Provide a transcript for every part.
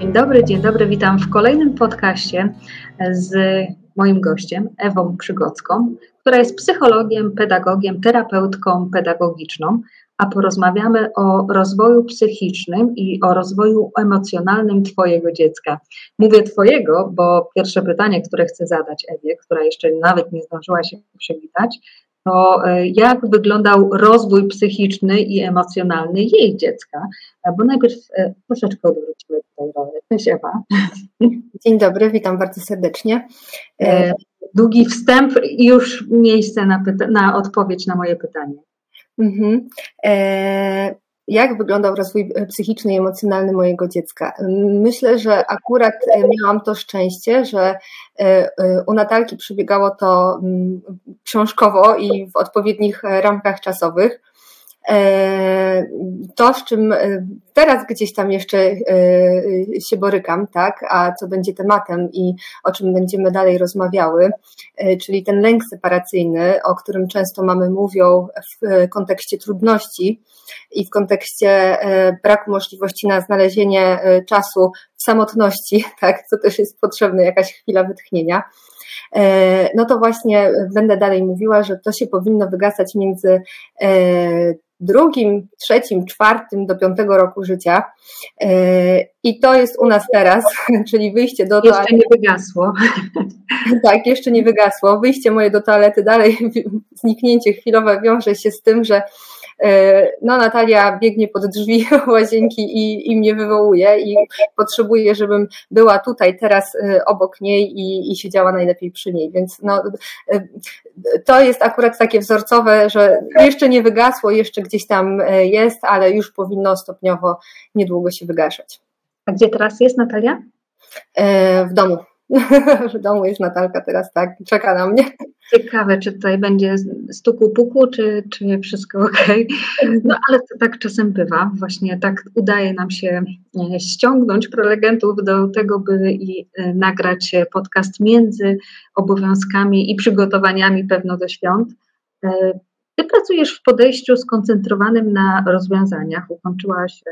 Dzień dobry, dzień dobry. Witam w kolejnym podcaście z moim gościem, Ewą Przygocką, która jest psychologiem, pedagogiem, terapeutką pedagogiczną, a porozmawiamy o rozwoju psychicznym i o rozwoju emocjonalnym Twojego dziecka. Mówię Twojego, bo pierwsze pytanie, które chcę zadać Ewie, która jeszcze nawet nie zdążyła się przywitać, to e, jak wyglądał rozwój psychiczny i emocjonalny jej dziecka. E, bo najpierw e, troszeczkę odwrócimy tutaj rolę. Cześć Ewa. Dzień dobry, witam bardzo serdecznie. Długi wstęp i już miejsce na, na odpowiedź na moje pytanie. Mhm. E jak wyglądał rozwój psychiczny i emocjonalny mojego dziecka. Myślę, że akurat miałam to szczęście, że e, e, u Natalki przebiegało to książkowo i w odpowiednich ramkach czasowych. E, to, z czym e, teraz gdzieś tam jeszcze e, się borykam, tak, a co będzie tematem i o czym będziemy dalej rozmawiały, czyli ten lęk separacyjny, o którym często mamy mówią w kontekście trudności i w kontekście braku możliwości na znalezienie czasu w samotności, tak, to też jest potrzebna jakaś chwila wytchnienia. No to właśnie będę dalej mówiła, że to się powinno wygasać między drugim, trzecim, czwartym do piątego roku życia. E, I to jest u nas teraz, czyli wyjście do toalety. Jeszcze nie wygasło. Tak, jeszcze nie wygasło. Wyjście moje do toalety dalej, zniknięcie chwilowe wiąże się z tym, że no Natalia biegnie pod drzwi łazienki i, i mnie wywołuje i potrzebuje, żebym była tutaj teraz e, obok niej i, i siedziała najlepiej przy niej, więc no, e, to jest akurat takie wzorcowe, że jeszcze nie wygasło, jeszcze gdzieś tam jest, ale już powinno stopniowo niedługo się wygaszać. A gdzie teraz jest Natalia? W domu. w domu jest Natalka teraz, tak, czeka na mnie. Ciekawe, czy tutaj będzie stuku puku, czy, czy wszystko ok. No ale to tak czasem bywa. Właśnie tak udaje nam się e, ściągnąć prelegentów do tego, by i e, nagrać podcast między obowiązkami i przygotowaniami pewno do świąt. E, ty pracujesz w podejściu skoncentrowanym na rozwiązaniach. Ukończyłaś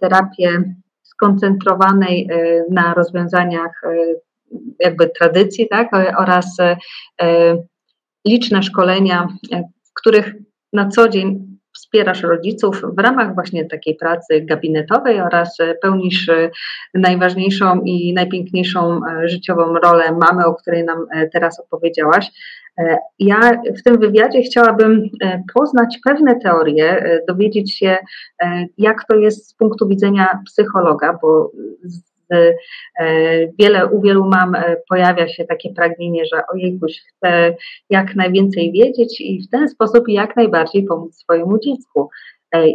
terapię skoncentrowanej na rozwiązaniach jakby tradycji, tak, oraz e, liczne szkolenia, e, w których na co dzień wspierasz rodziców w ramach właśnie takiej pracy gabinetowej oraz pełnisz najważniejszą i najpiękniejszą e, życiową rolę mamy, o której nam teraz opowiedziałaś. Ja w tym wywiadzie chciałabym poznać pewne teorie, dowiedzieć się, jak to jest z punktu widzenia psychologa, bo E, wiele, u wielu mam e, pojawia się takie pragnienie, że ojejkuś, chcę jak najwięcej wiedzieć i w ten sposób jak najbardziej pomóc swojemu dziecku.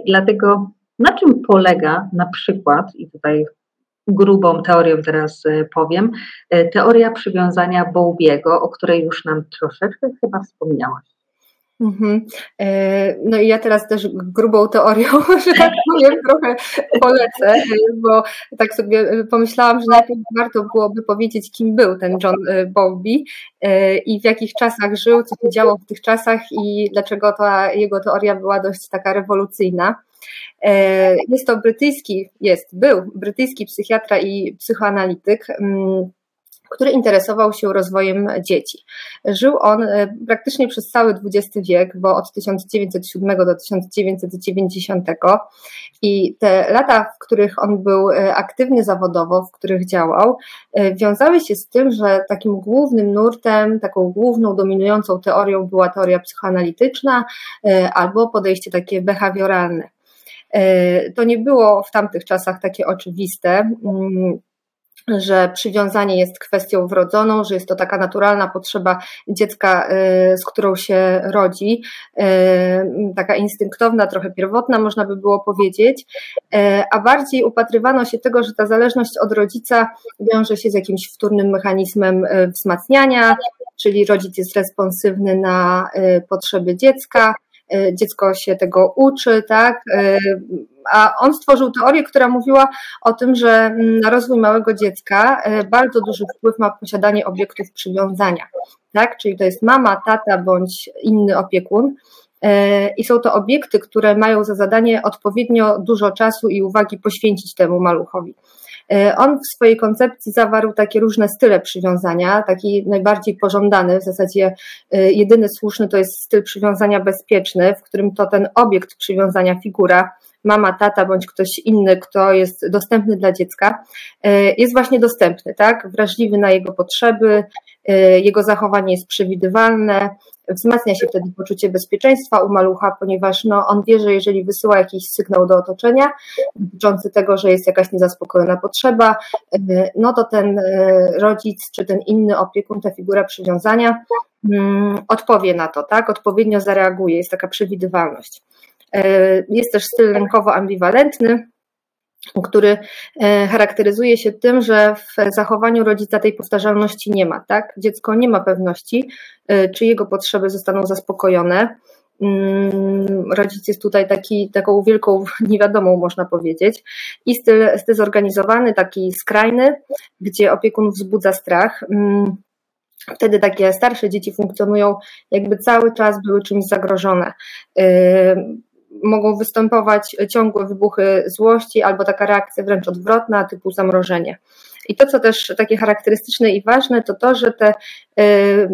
Dlatego na czym polega na przykład, i tutaj grubą teorię teraz powiem, teoria przywiązania Bowlbiego, o której już nam troszeczkę chyba wspomniałaś. Mhm. E, no i ja teraz też grubą teorią, że tak powiem, trochę polecę, bo tak sobie pomyślałam, że najpierw warto byłoby powiedzieć, kim był ten John e, Bowlby e, i w jakich czasach żył, co się działo w tych czasach i dlaczego ta jego teoria była dość taka rewolucyjna. Jest to brytyjski, jest, był brytyjski psychiatra i psychoanalityk mm, który interesował się rozwojem dzieci. Żył on e, praktycznie przez cały XX wiek, bo od 1907 do 1990 i te lata, w których on był e, aktywny zawodowo, w których działał, e, wiązały się z tym, że takim głównym nurtem, taką główną dominującą teorią była teoria psychoanalityczna albo podejście takie behawioralne. To nie było w tamtych czasach takie oczywiste. Że przywiązanie jest kwestią wrodzoną, że jest to taka naturalna potrzeba dziecka, y, z którą się rodzi, y, taka instynktowna, trochę pierwotna, można by było powiedzieć, y, a bardziej upatrywano się tego, że ta zależność od rodzica wiąże się z jakimś wtórnym mechanizmem wzmacniania, czyli rodzic jest responsywny na potrzeby dziecka, dziecko się tego uczy, tak? A on stworzył teorię, która mówiła o tym, że mm, na rozwój małego dziecka bardzo duży wpływ ma posiadanie obiektów przywiązania, tak? Czyli to jest mama, tata bądź inny opiekun. I są to obiekty, które mają za zadanie odpowiednio dużo czasu i uwagi poświęcić temu maluchowi. E, on w swojej koncepcji zawarł takie różne style przywiązania. Taki najbardziej pożądany, w zasadzie e, jedyny słuszny to jest styl przywiązania bezpieczny, w którym to ten obiekt przywiązania, figura, mama, tata bądź ktoś inny, kto jest dostępny dla dziecka, e, jest właśnie dostępny, tak? Wrażliwy na jego potrzeby, jego zachowanie jest przewidywalne, wzmacnia się wtedy poczucie bezpieczeństwa u malucha, ponieważ no, on wie, że jeżeli wysyła jakiś sygnał do otoczenia dotyczący tego, że jest jakaś niezaspokojona potrzeba, e, no to ten e, rodzic czy ten inny opiekun, ta figura przywiązania mm, odpowie na to, tak? Odpowiednio zareaguje, jest taka przewidywalność. E, jest też styl rynkowo-ambiwalentny, który e, charakteryzuje się tym, że w zachowaniu rodzica tej powtarzalności nie ma, tak? Dziecko nie ma pewności, e, czy jego potrzeby zostaną zaspokojone. Mm, rodzic jest tutaj taki, taką wielką niewiadomą, można powiedzieć. I styl, styl zorganizowany, taki skrajny, gdzie opiekun wzbudza strach. Mm, wtedy takie starsze dzieci funkcjonują, jakby cały czas były czymś zagrożone mogą występować ciągłe wybuchy złości albo taka reakcja wręcz odwrotna, typu zamrożenie. I to, co też takie charakterystyczne i ważne, to to, że te, y,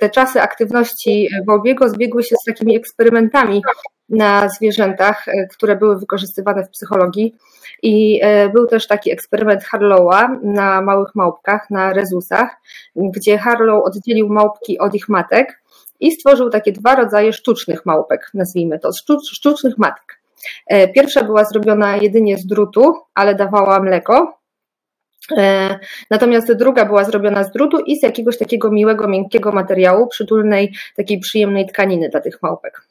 te czasy aktywności Wolbiego zbiegły się z takimi eksperymentami na zwierzętach, y, które były wykorzystywane w psychologii. I y, był też taki eksperyment Harlowa na małych małpkach, na rezusach, gdzie Harlow oddzielił małpki od ich matek i stworzył takie dwa rodzaje sztucznych małpek, nazwijmy to, sztucznych matek. E, pierwsza była zrobiona jedynie z drutu, ale dawała mleko. E, natomiast druga była zrobiona z drutu i z jakiegoś takiego miłego, miękkiego materiału, przytulnej, takiej przyjemnej tkaniny dla tych małpek.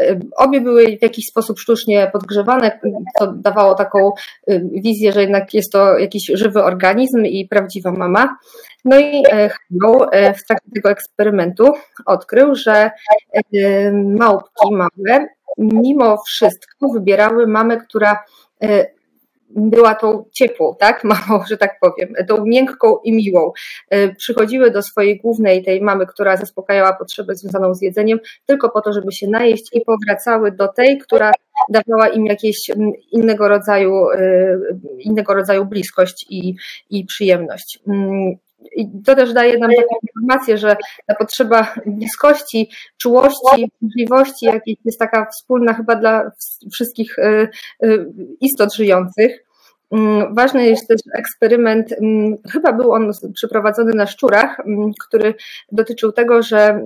E, obie były w jakiś sposób sztucznie podgrzewane, to dawało taką wizję, że jednak jest to jakiś żywy organizm i prawdziwa mama. No i e, Hello e, w trakcie tego eksperymentu odkrył, że e, małpki małe mimo wszystko wybierały mamę, która była tą ciepłą, tak, mamą, że tak powiem, tą miękką i miłą. Przychodziły do swojej głównej, tej mamy, która zaspokajała potrzebę związaną z jedzeniem, tylko po to, żeby się najeść i powracały do tej, która dawała im jakieś innego rodzaju, innego rodzaju bliskość i, i przyjemność. I to też daje nam taką informację, że ta potrzeba bliskości, czułości, możliwości, jakiej jest taka wspólna chyba dla wszystkich y, y, istot żyjących. Mm, ważny jest też eksperyment, mm, chyba był on przeprowadzony na szczurach, mm, który dotyczył tego, że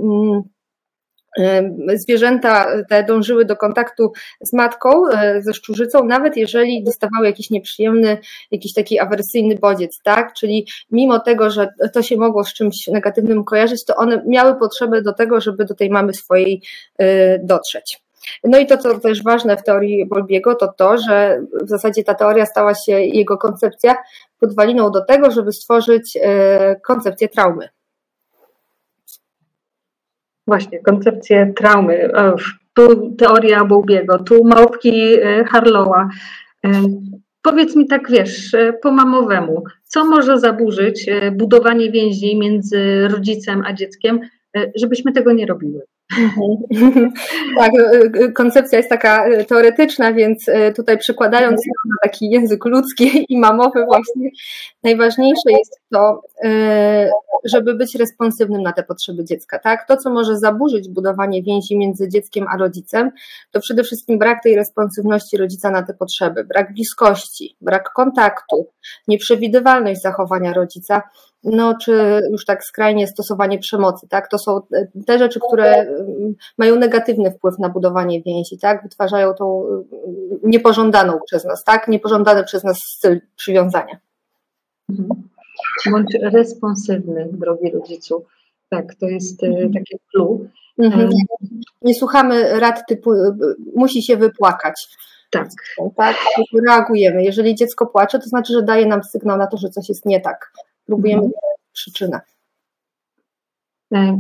zwierzęta te dążyły do kontaktu z matką, e, ze szczurzycą, nawet jeżeli dostawały jakiś nieprzyjemny, jakiś taki awersyjny bodziec, tak? Czyli mimo tego, że to się mogło z czymś negatywnym kojarzyć, to one miały potrzebę do tego, żeby do tej mamy swojej e, dotrzeć. No i to, co też ważne w teorii Bolbiego, to to, że w zasadzie ta teoria stała się, jego koncepcja, podwaliną do tego, żeby stworzyć e, koncepcję traumy. Właśnie, koncepcję traumy. Tu teoria Bowbiego, tu małpki e, Harlowa. E, powiedz mi tak, wiesz, e, po mamowemu, co może zaburzyć budowanie więzi między rodzicem a dzieckiem, żebyśmy tego nie robiły? Mhm. Tak, koncepcja jest taka teoretyczna, więc tutaj przykładając na taki język ludzki i mamowy właśnie, najważniejsze jest to, żeby być responsywnym na te potrzeby dziecka. Tak? To, co może zaburzyć budowanie więzi między dzieckiem a rodzicem, to przede wszystkim brak tej responsywności rodzica na te potrzeby, brak bliskości, brak kontaktu, nieprzewidywalność zachowania rodzica, no czy już tak skrajnie stosowanie przemocy, tak? To są te rzeczy, które mm, mają negatywny wpływ na budowanie więzi, tak? Wytwarzają tą mm, niepożądaną przez nas, tak? Niepożądany przez nas styl przywiązania. Mhm. Bądź responsywny, drogi rodzicu. Tak, to jest e, mhm. takie clue. Mhm. Nie słuchamy rad typu musi się wypłakać. Tak. tak. Reagujemy. Jeżeli dziecko płacze, to znaczy, że daje nam sygnał na to, że coś jest nie tak. Próbujemy mhm. przyczynę. E,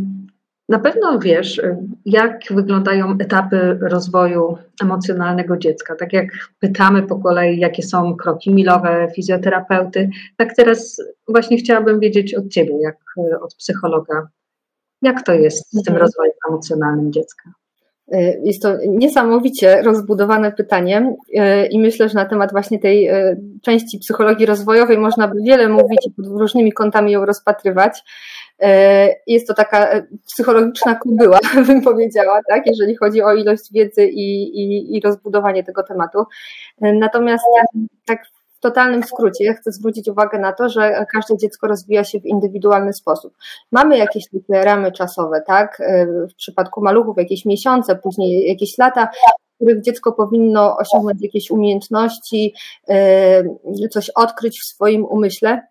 Na pewno wiesz, jak wyglądają etapy rozwoju emocjonalnego dziecka. Tak jak pytamy po kolei, jakie są kroki milowe fizjoterapeuty, tak teraz właśnie chciałabym wiedzieć od Ciebie, jak od psychologa, jak to jest z tym mhm. rozwojem emocjonalnym dziecka. Y, jest to niesamowicie rozbudowane pytanie y, i myślę, że na temat właśnie tej y, części psychologii rozwojowej można by wiele mówić i pod różnymi kątami ją rozpatrywać. Jest to taka psychologiczna kubyła, bym powiedziała, tak, jeżeli chodzi o ilość wiedzy i, i, i rozbudowanie tego tematu. Natomiast tak w totalnym skrócie chcę zwrócić uwagę na to, że każde dziecko rozwija się w indywidualny sposób. Mamy jakieś takie ramy czasowe, tak? W przypadku maluchów jakieś miesiące, później jakieś lata, w których dziecko powinno osiągnąć jakieś umiejętności, coś odkryć w swoim umyśle.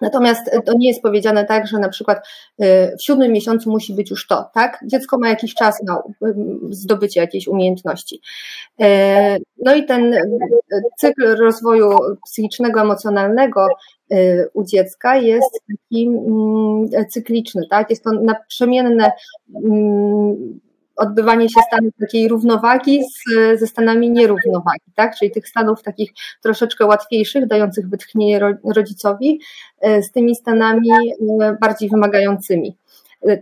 Natomiast to nie jest powiedziane tak, że na przykład y, w siódmym miesiącu musi być już to, tak? Dziecko ma jakiś czas na zdobycie jakiejś umiejętności. Y, no i ten cykl rozwoju psychicznego, emocjonalnego u dziecka jest taki mm, cykliczny, tak? Jest to naprzemienne mm, odbywanie się stanów takiej równowagi z, ze stanami nierównowagi, tak? czyli tych stanów takich troszeczkę łatwiejszych, dających wytchnienie rodzicowi, e, z tymi stanami e, bardziej wymagającymi.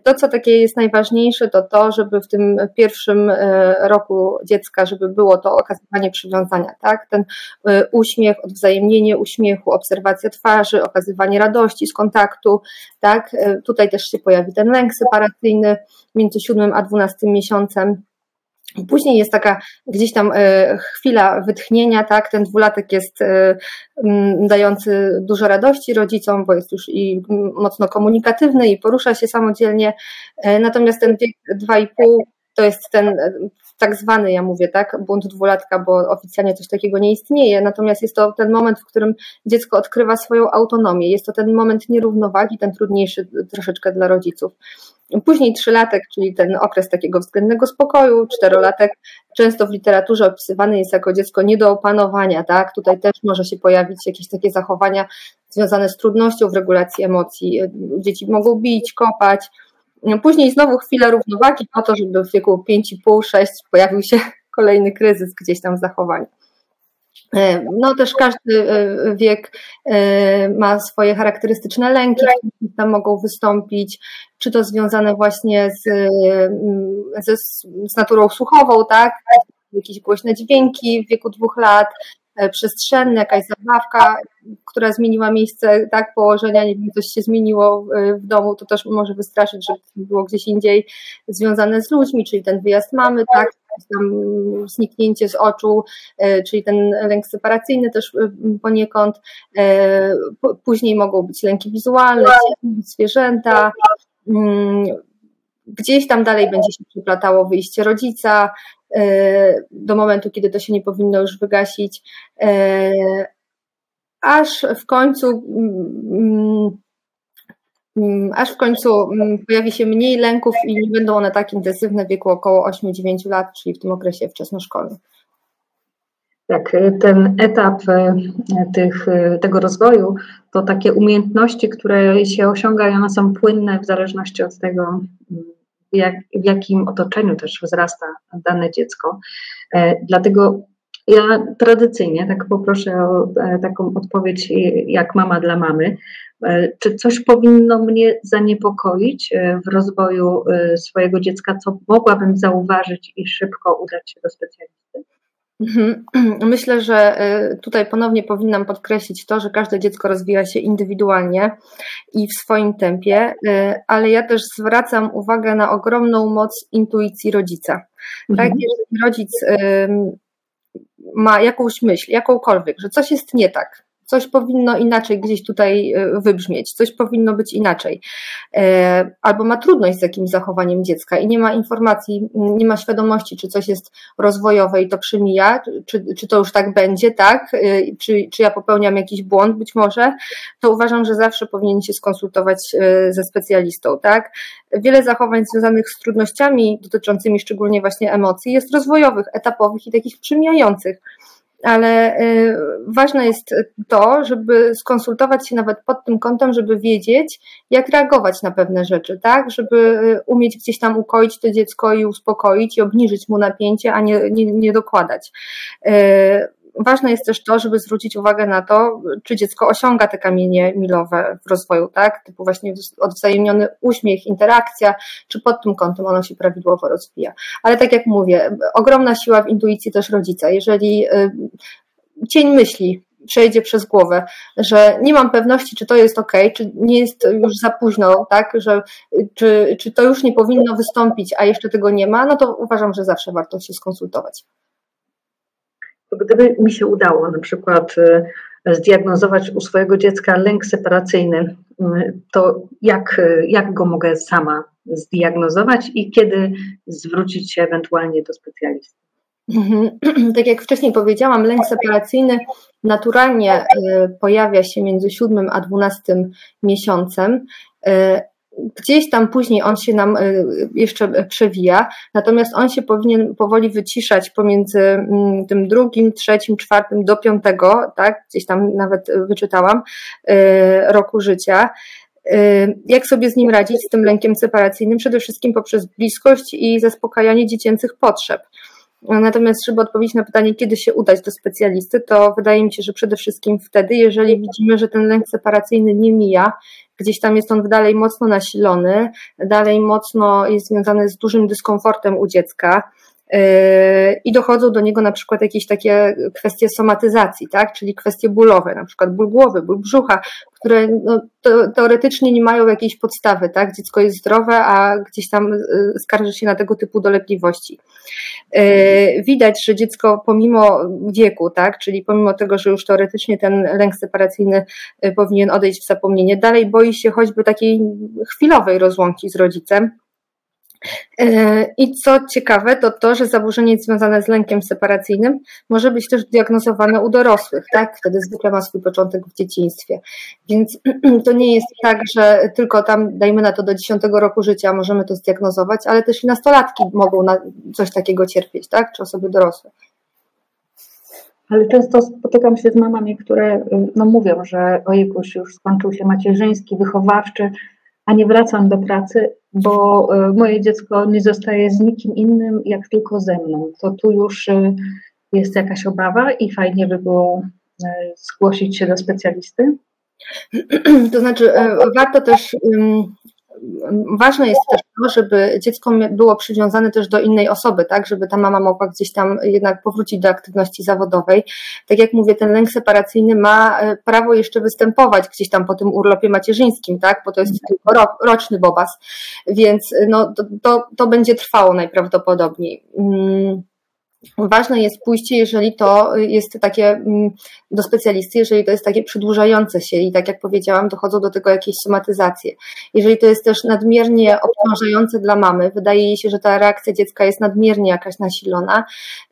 To, co takie jest najważniejsze, to to, żeby w tym pierwszym e, roku dziecka, żeby było to okazywanie przywiązania, tak? Ten e, uśmiech, odwzajemnienie uśmiechu, obserwacja twarzy, okazywanie radości z kontaktu, tak? E, tutaj też się pojawi ten lęk separacyjny między siódmym a dwunastym miesiącem Później jest taka gdzieś tam e, chwila wytchnienia, tak? Ten dwulatek jest e, dający dużo radości rodzicom, bo jest już i mocno komunikatywny i porusza się samodzielnie. E, natomiast ten wiek 2,5 to jest ten tak zwany, ja mówię, tak, bunt dwulatka, bo oficjalnie coś takiego nie istnieje, natomiast jest to ten moment, w którym dziecko odkrywa swoją autonomię. Jest to ten moment nierównowagi, ten trudniejszy troszeczkę dla rodziców. Później trzylatek, czyli ten okres takiego względnego spokoju, czterolatek, często w literaturze opisywany jest jako dziecko nie do opanowania, tak? Tutaj też może się pojawić jakieś takie zachowania związane z trudnością w regulacji emocji. Dzieci mogą bić, kopać. Później znowu chwila równowagi po to, żeby w wieku 5,5-6 pojawił się kolejny kryzys gdzieś tam w zachowaniu. E, no też każdy e, wiek e, ma swoje charakterystyczne lęki, które tam mogą wystąpić, czy to związane właśnie z, z, z naturą słuchową, tak? Jakieś głośne dźwięki w wieku dwóch lat, przestrzenne, jakaś zabawka, która zmieniła miejsce tak? Położenia, nie wiem, coś się zmieniło w domu, to też może wystraszyć, że było gdzieś indziej związane z ludźmi, czyli ten wyjazd mamy, tak, tam zniknięcie z oczu, e, czyli ten lęk separacyjny też e, poniekąd. E, później mogą być lęki wizualne, zwierzęta. Mm, gdzieś tam dalej będzie się przyplatało wyjście rodzica do momentu, kiedy to się nie powinno już wygasić, aż w końcu mm, Mm, aż w końcu mm, pojawi się mniej lęków i nie będą one tak intensywne w wieku około 8-9 lat, czyli w tym okresie wczesnoszkolnym. Tak, ten etap e, tych, e, tego rozwoju to takie umiejętności, które się osiąga i one są płynne w zależności od tego, mm, jak, w jakim otoczeniu też wzrasta dane dziecko. E, dlatego ja tradycyjnie tak poproszę o taką odpowiedź jak mama dla mamy. E, czy coś powinno mnie zaniepokoić e, w rozwoju e, swojego dziecka, co mogłabym zauważyć i szybko udać się do specjalisty? Mhm. Myślę, że tutaj ponownie powinnam podkreślić to, że każde dziecko rozwija się indywidualnie i w swoim tempie, ale ja też zwracam uwagę na ogromną moc intuicji rodzica. Tak, mhm. jeżeli rodzic ma jakąś myśl, jakąkolwiek, że coś jest nie tak, coś powinno inaczej gdzieś tutaj e, wybrzmieć, coś powinno być inaczej. E, albo ma trudność z jakimś zachowaniem dziecka i nie ma informacji, nie ma świadomości, czy coś jest rozwojowe i to przemija, czy, czy to już tak będzie, tak? E, czy, czy ja popełniam jakiś błąd być może, to uważam, że zawsze powinien się skonsultować ze specjalistą, tak? Wiele zachowań związanych z trudnościami dotyczącymi szczególnie właśnie emocji jest rozwojowych, etapowych i takich przemijających ale ważne jest to, żeby skonsultować się nawet pod tym kątem, żeby wiedzieć, jak reagować na pewne rzeczy, tak? Żeby umieć gdzieś tam ukoić to dziecko i uspokoić i obniżyć mu napięcie, a nie, nie, nie dokładać ważne jest też to, żeby zwrócić uwagę na to, czy dziecko osiąga te kamienie milowe w rozwoju, tak? Typu właśnie odwzajemniony uśmiech, interakcja, czy pod tym kątem ono się prawidłowo rozwija. Ale tak jak mówię, ogromna siła w intuicji też rodzica. Jeżeli y, cień myśli przejdzie przez głowę, że nie mam pewności, czy to jest ok, czy nie jest już za późno, tak, że czy, czy to już nie powinno wystąpić, a jeszcze tego nie ma, no to uważam, że zawsze warto się skonsultować gdyby mi się udało na przykład y, zdiagnozować u swojego dziecka lęk separacyjny, y, to jak, jak go mogę sama zdiagnozować i kiedy zwrócić się ewentualnie do specjalisty? Mhm. Tak jak wcześniej powiedziałam, lęk separacyjny naturalnie y, pojawia się między 7 a 12 miesiącem gdzieś tam później on się nam y, jeszcze przewija, natomiast on się powinien powoli wyciszać pomiędzy mm, tym drugim, trzecim, czwartym do piątego, tak, gdzieś tam nawet wyczytałam, y, roku życia. Y, jak sobie z nim radzić, z tym lękiem separacyjnym? Przede wszystkim poprzez bliskość i zaspokajanie dziecięcych potrzeb. Natomiast, żeby odpowiedzieć na pytanie, kiedy się udać do specjalisty, to wydaje mi się, że przede wszystkim wtedy, jeżeli widzimy, że ten lęk separacyjny nie mija, gdzieś tam jest on dalej mocno nasilony, dalej mocno jest związany z dużym dyskomfortem u dziecka, i dochodzą do niego na przykład jakieś takie kwestie somatyzacji, tak? czyli kwestie bólowe, na przykład ból głowy, ból brzucha, które no, teoretycznie nie mają jakiejś podstawy, tak? Dziecko jest zdrowe, a gdzieś tam y, skarży się na tego typu dolegliwości. Y, widać, że dziecko pomimo wieku, tak? czyli pomimo tego, że już teoretycznie ten lęk separacyjny powinien odejść w zapomnienie, dalej boi się choćby takiej chwilowej rozłąki z rodzicem E, I co ciekawe, to to, że zaburzenie związane z lękiem separacyjnym może być też diagnozowane u dorosłych, tak? Wtedy zwykle ma swój początek w dzieciństwie. Więc to nie jest tak, że tylko tam, dajmy na to do 10 roku życia możemy to zdiagnozować, ale też i nastolatki mogą na coś takiego cierpieć, tak? Czy osoby dorosłe. Ale często spotykam się z mamami, które no, mówią, że ojekuś już skończył się macierzyński, wychowawczy, a nie wracam do pracy, bo e, moje dziecko nie zostaje z nikim innym, jak tylko ze mną. To tu już e, jest jakaś obawa i fajnie by było e, zgłosić się do specjalisty. To znaczy, warto też ważne jest też to, żeby dziecko było przywiązane też do innej osoby, tak, żeby ta mama mogła gdzieś tam jednak powrócić do aktywności zawodowej. Tak jak mówię, ten lęk separacyjny ma e, prawo jeszcze występować gdzieś tam po tym urlopie macierzyńskim, tak, bo to jest tylko roczny bobas, więc e, no, to, to, to będzie trwało najprawdopodobniej. Mm. Ważne jest pójście, jeżeli to jest takie mm, do specjalisty, jeżeli to jest takie przedłużające się i tak jak powiedziałam, dochodzą do tego jakieś somatyzacje. Jeżeli to jest też nadmiernie obciążające dla mamy, wydaje jej się, że ta reakcja dziecka jest nadmiernie jakaś nasilona,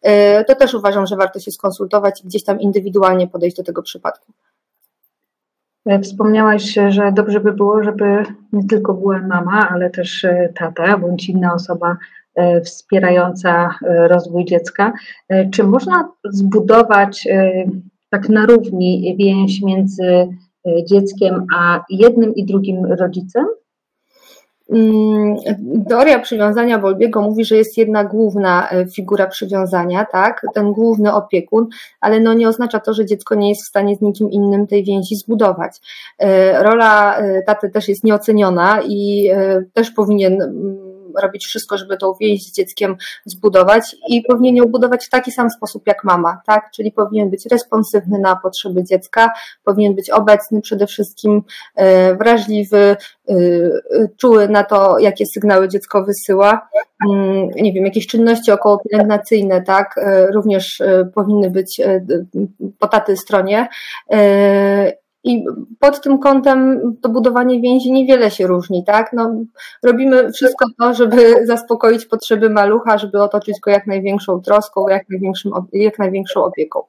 y, to też uważam, że warto się skonsultować i gdzieś tam indywidualnie podejść do tego przypadku. E, wspomniałaś, że dobrze by było, żeby nie tylko była mama, ale też e, tata bądź inna osoba wspierająca e, rozwój dziecka. E, czy można zbudować tak na równi więź między dzieckiem a jednym i drugim rodzicem? Mm, teoria przywiązania Bolbiego mówi, że jest jedna główna figura przywiązania, tak, ten główny opiekun, ale no nie oznacza to, że dziecko nie jest w stanie z nikim innym tej więzi zbudować. Rola taty też jest nieoceniona i też powinien mm, robić wszystko, żeby tą więź z dzieckiem zbudować i powinien ją budować w taki sam sposób jak mama, tak? Czyli powinien być responsywny na potrzeby dziecka, powinien być obecny przede wszystkim, e, wrażliwy, e, czuły na to, jakie sygnały dziecko wysyła. Mm, nie wiem, jakieś czynności okołopielęgnacyjne, tak? E, również powinny być po taty stronie i pod tym kątem to budowanie więzi niewiele się różni, tak? No, robimy wszystko to, żeby zaspokoić potrzeby malucha, żeby otoczyć go jak największą troską, jak, największym, jak największą opieką.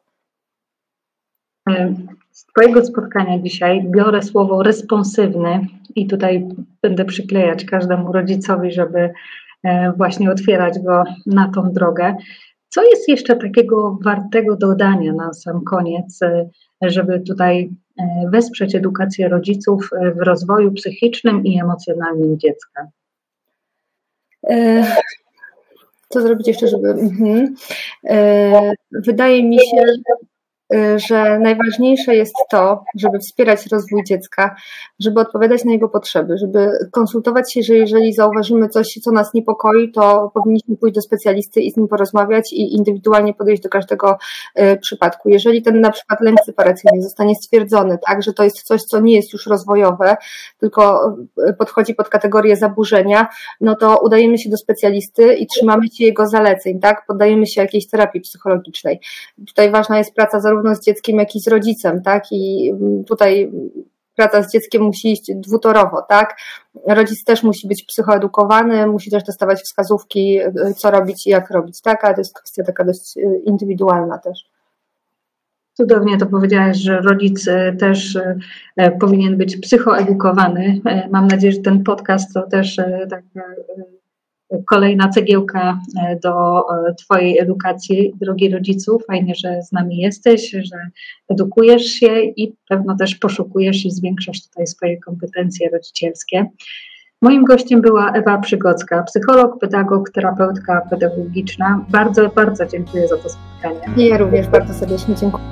Z Twojego spotkania dzisiaj biorę słowo responsywny i tutaj będę przyklejać każdemu rodzicowi, żeby e, właśnie otwierać go na tą drogę. Co jest jeszcze takiego wartego dodania na sam koniec, żeby tutaj wesprzeć edukację rodziców w rozwoju psychicznym i emocjonalnym dziecka? Co zrobić jeszcze, żeby. Mhm. Wydaje mi się, że najważniejsze jest to, żeby wspierać rozwój dziecka, żeby odpowiadać na jego potrzeby, żeby konsultować się, że jeżeli zauważymy coś, co nas niepokoi, to powinniśmy pójść do specjalisty i z nim porozmawiać i indywidualnie podejść do każdego y, przypadku. Jeżeli ten na przykład lęk separacyjny zostanie stwierdzony, tak, że to jest coś, co nie jest już rozwojowe, tylko y, podchodzi pod kategorię zaburzenia, no to udajemy się do specjalisty i trzymamy się jego zaleceń, tak, poddajemy się jakiejś terapii psychologicznej. Tutaj ważna jest praca zarówno zarówno z dzieckiem, jak i z rodzicem, tak? I tutaj praca z dzieckiem musi iść dwutorowo, tak? Rodzic też musi być psychoedukowany, musi też dostawać wskazówki, co robić i jak robić, tak? Ale to jest kwestia taka dość y, indywidualna też. Cudownie to powiedziałaś, że rodzic y, też powinien być psychoedukowany. Mam nadzieję, że ten podcast to też tak kolejna cegiełka e, do e, Twojej edukacji, drogi rodzicu. Fajnie, że z nami jesteś, że edukujesz się i pewno też poszukujesz i zwiększasz tutaj swoje kompetencje rodzicielskie. Moim gościem była Ewa Przygocka, psycholog, pedagog, terapeutka pedagogiczna. Bardzo, bardzo dziękuję za to spotkanie. Ja również bardzo serdecznie dziękuję.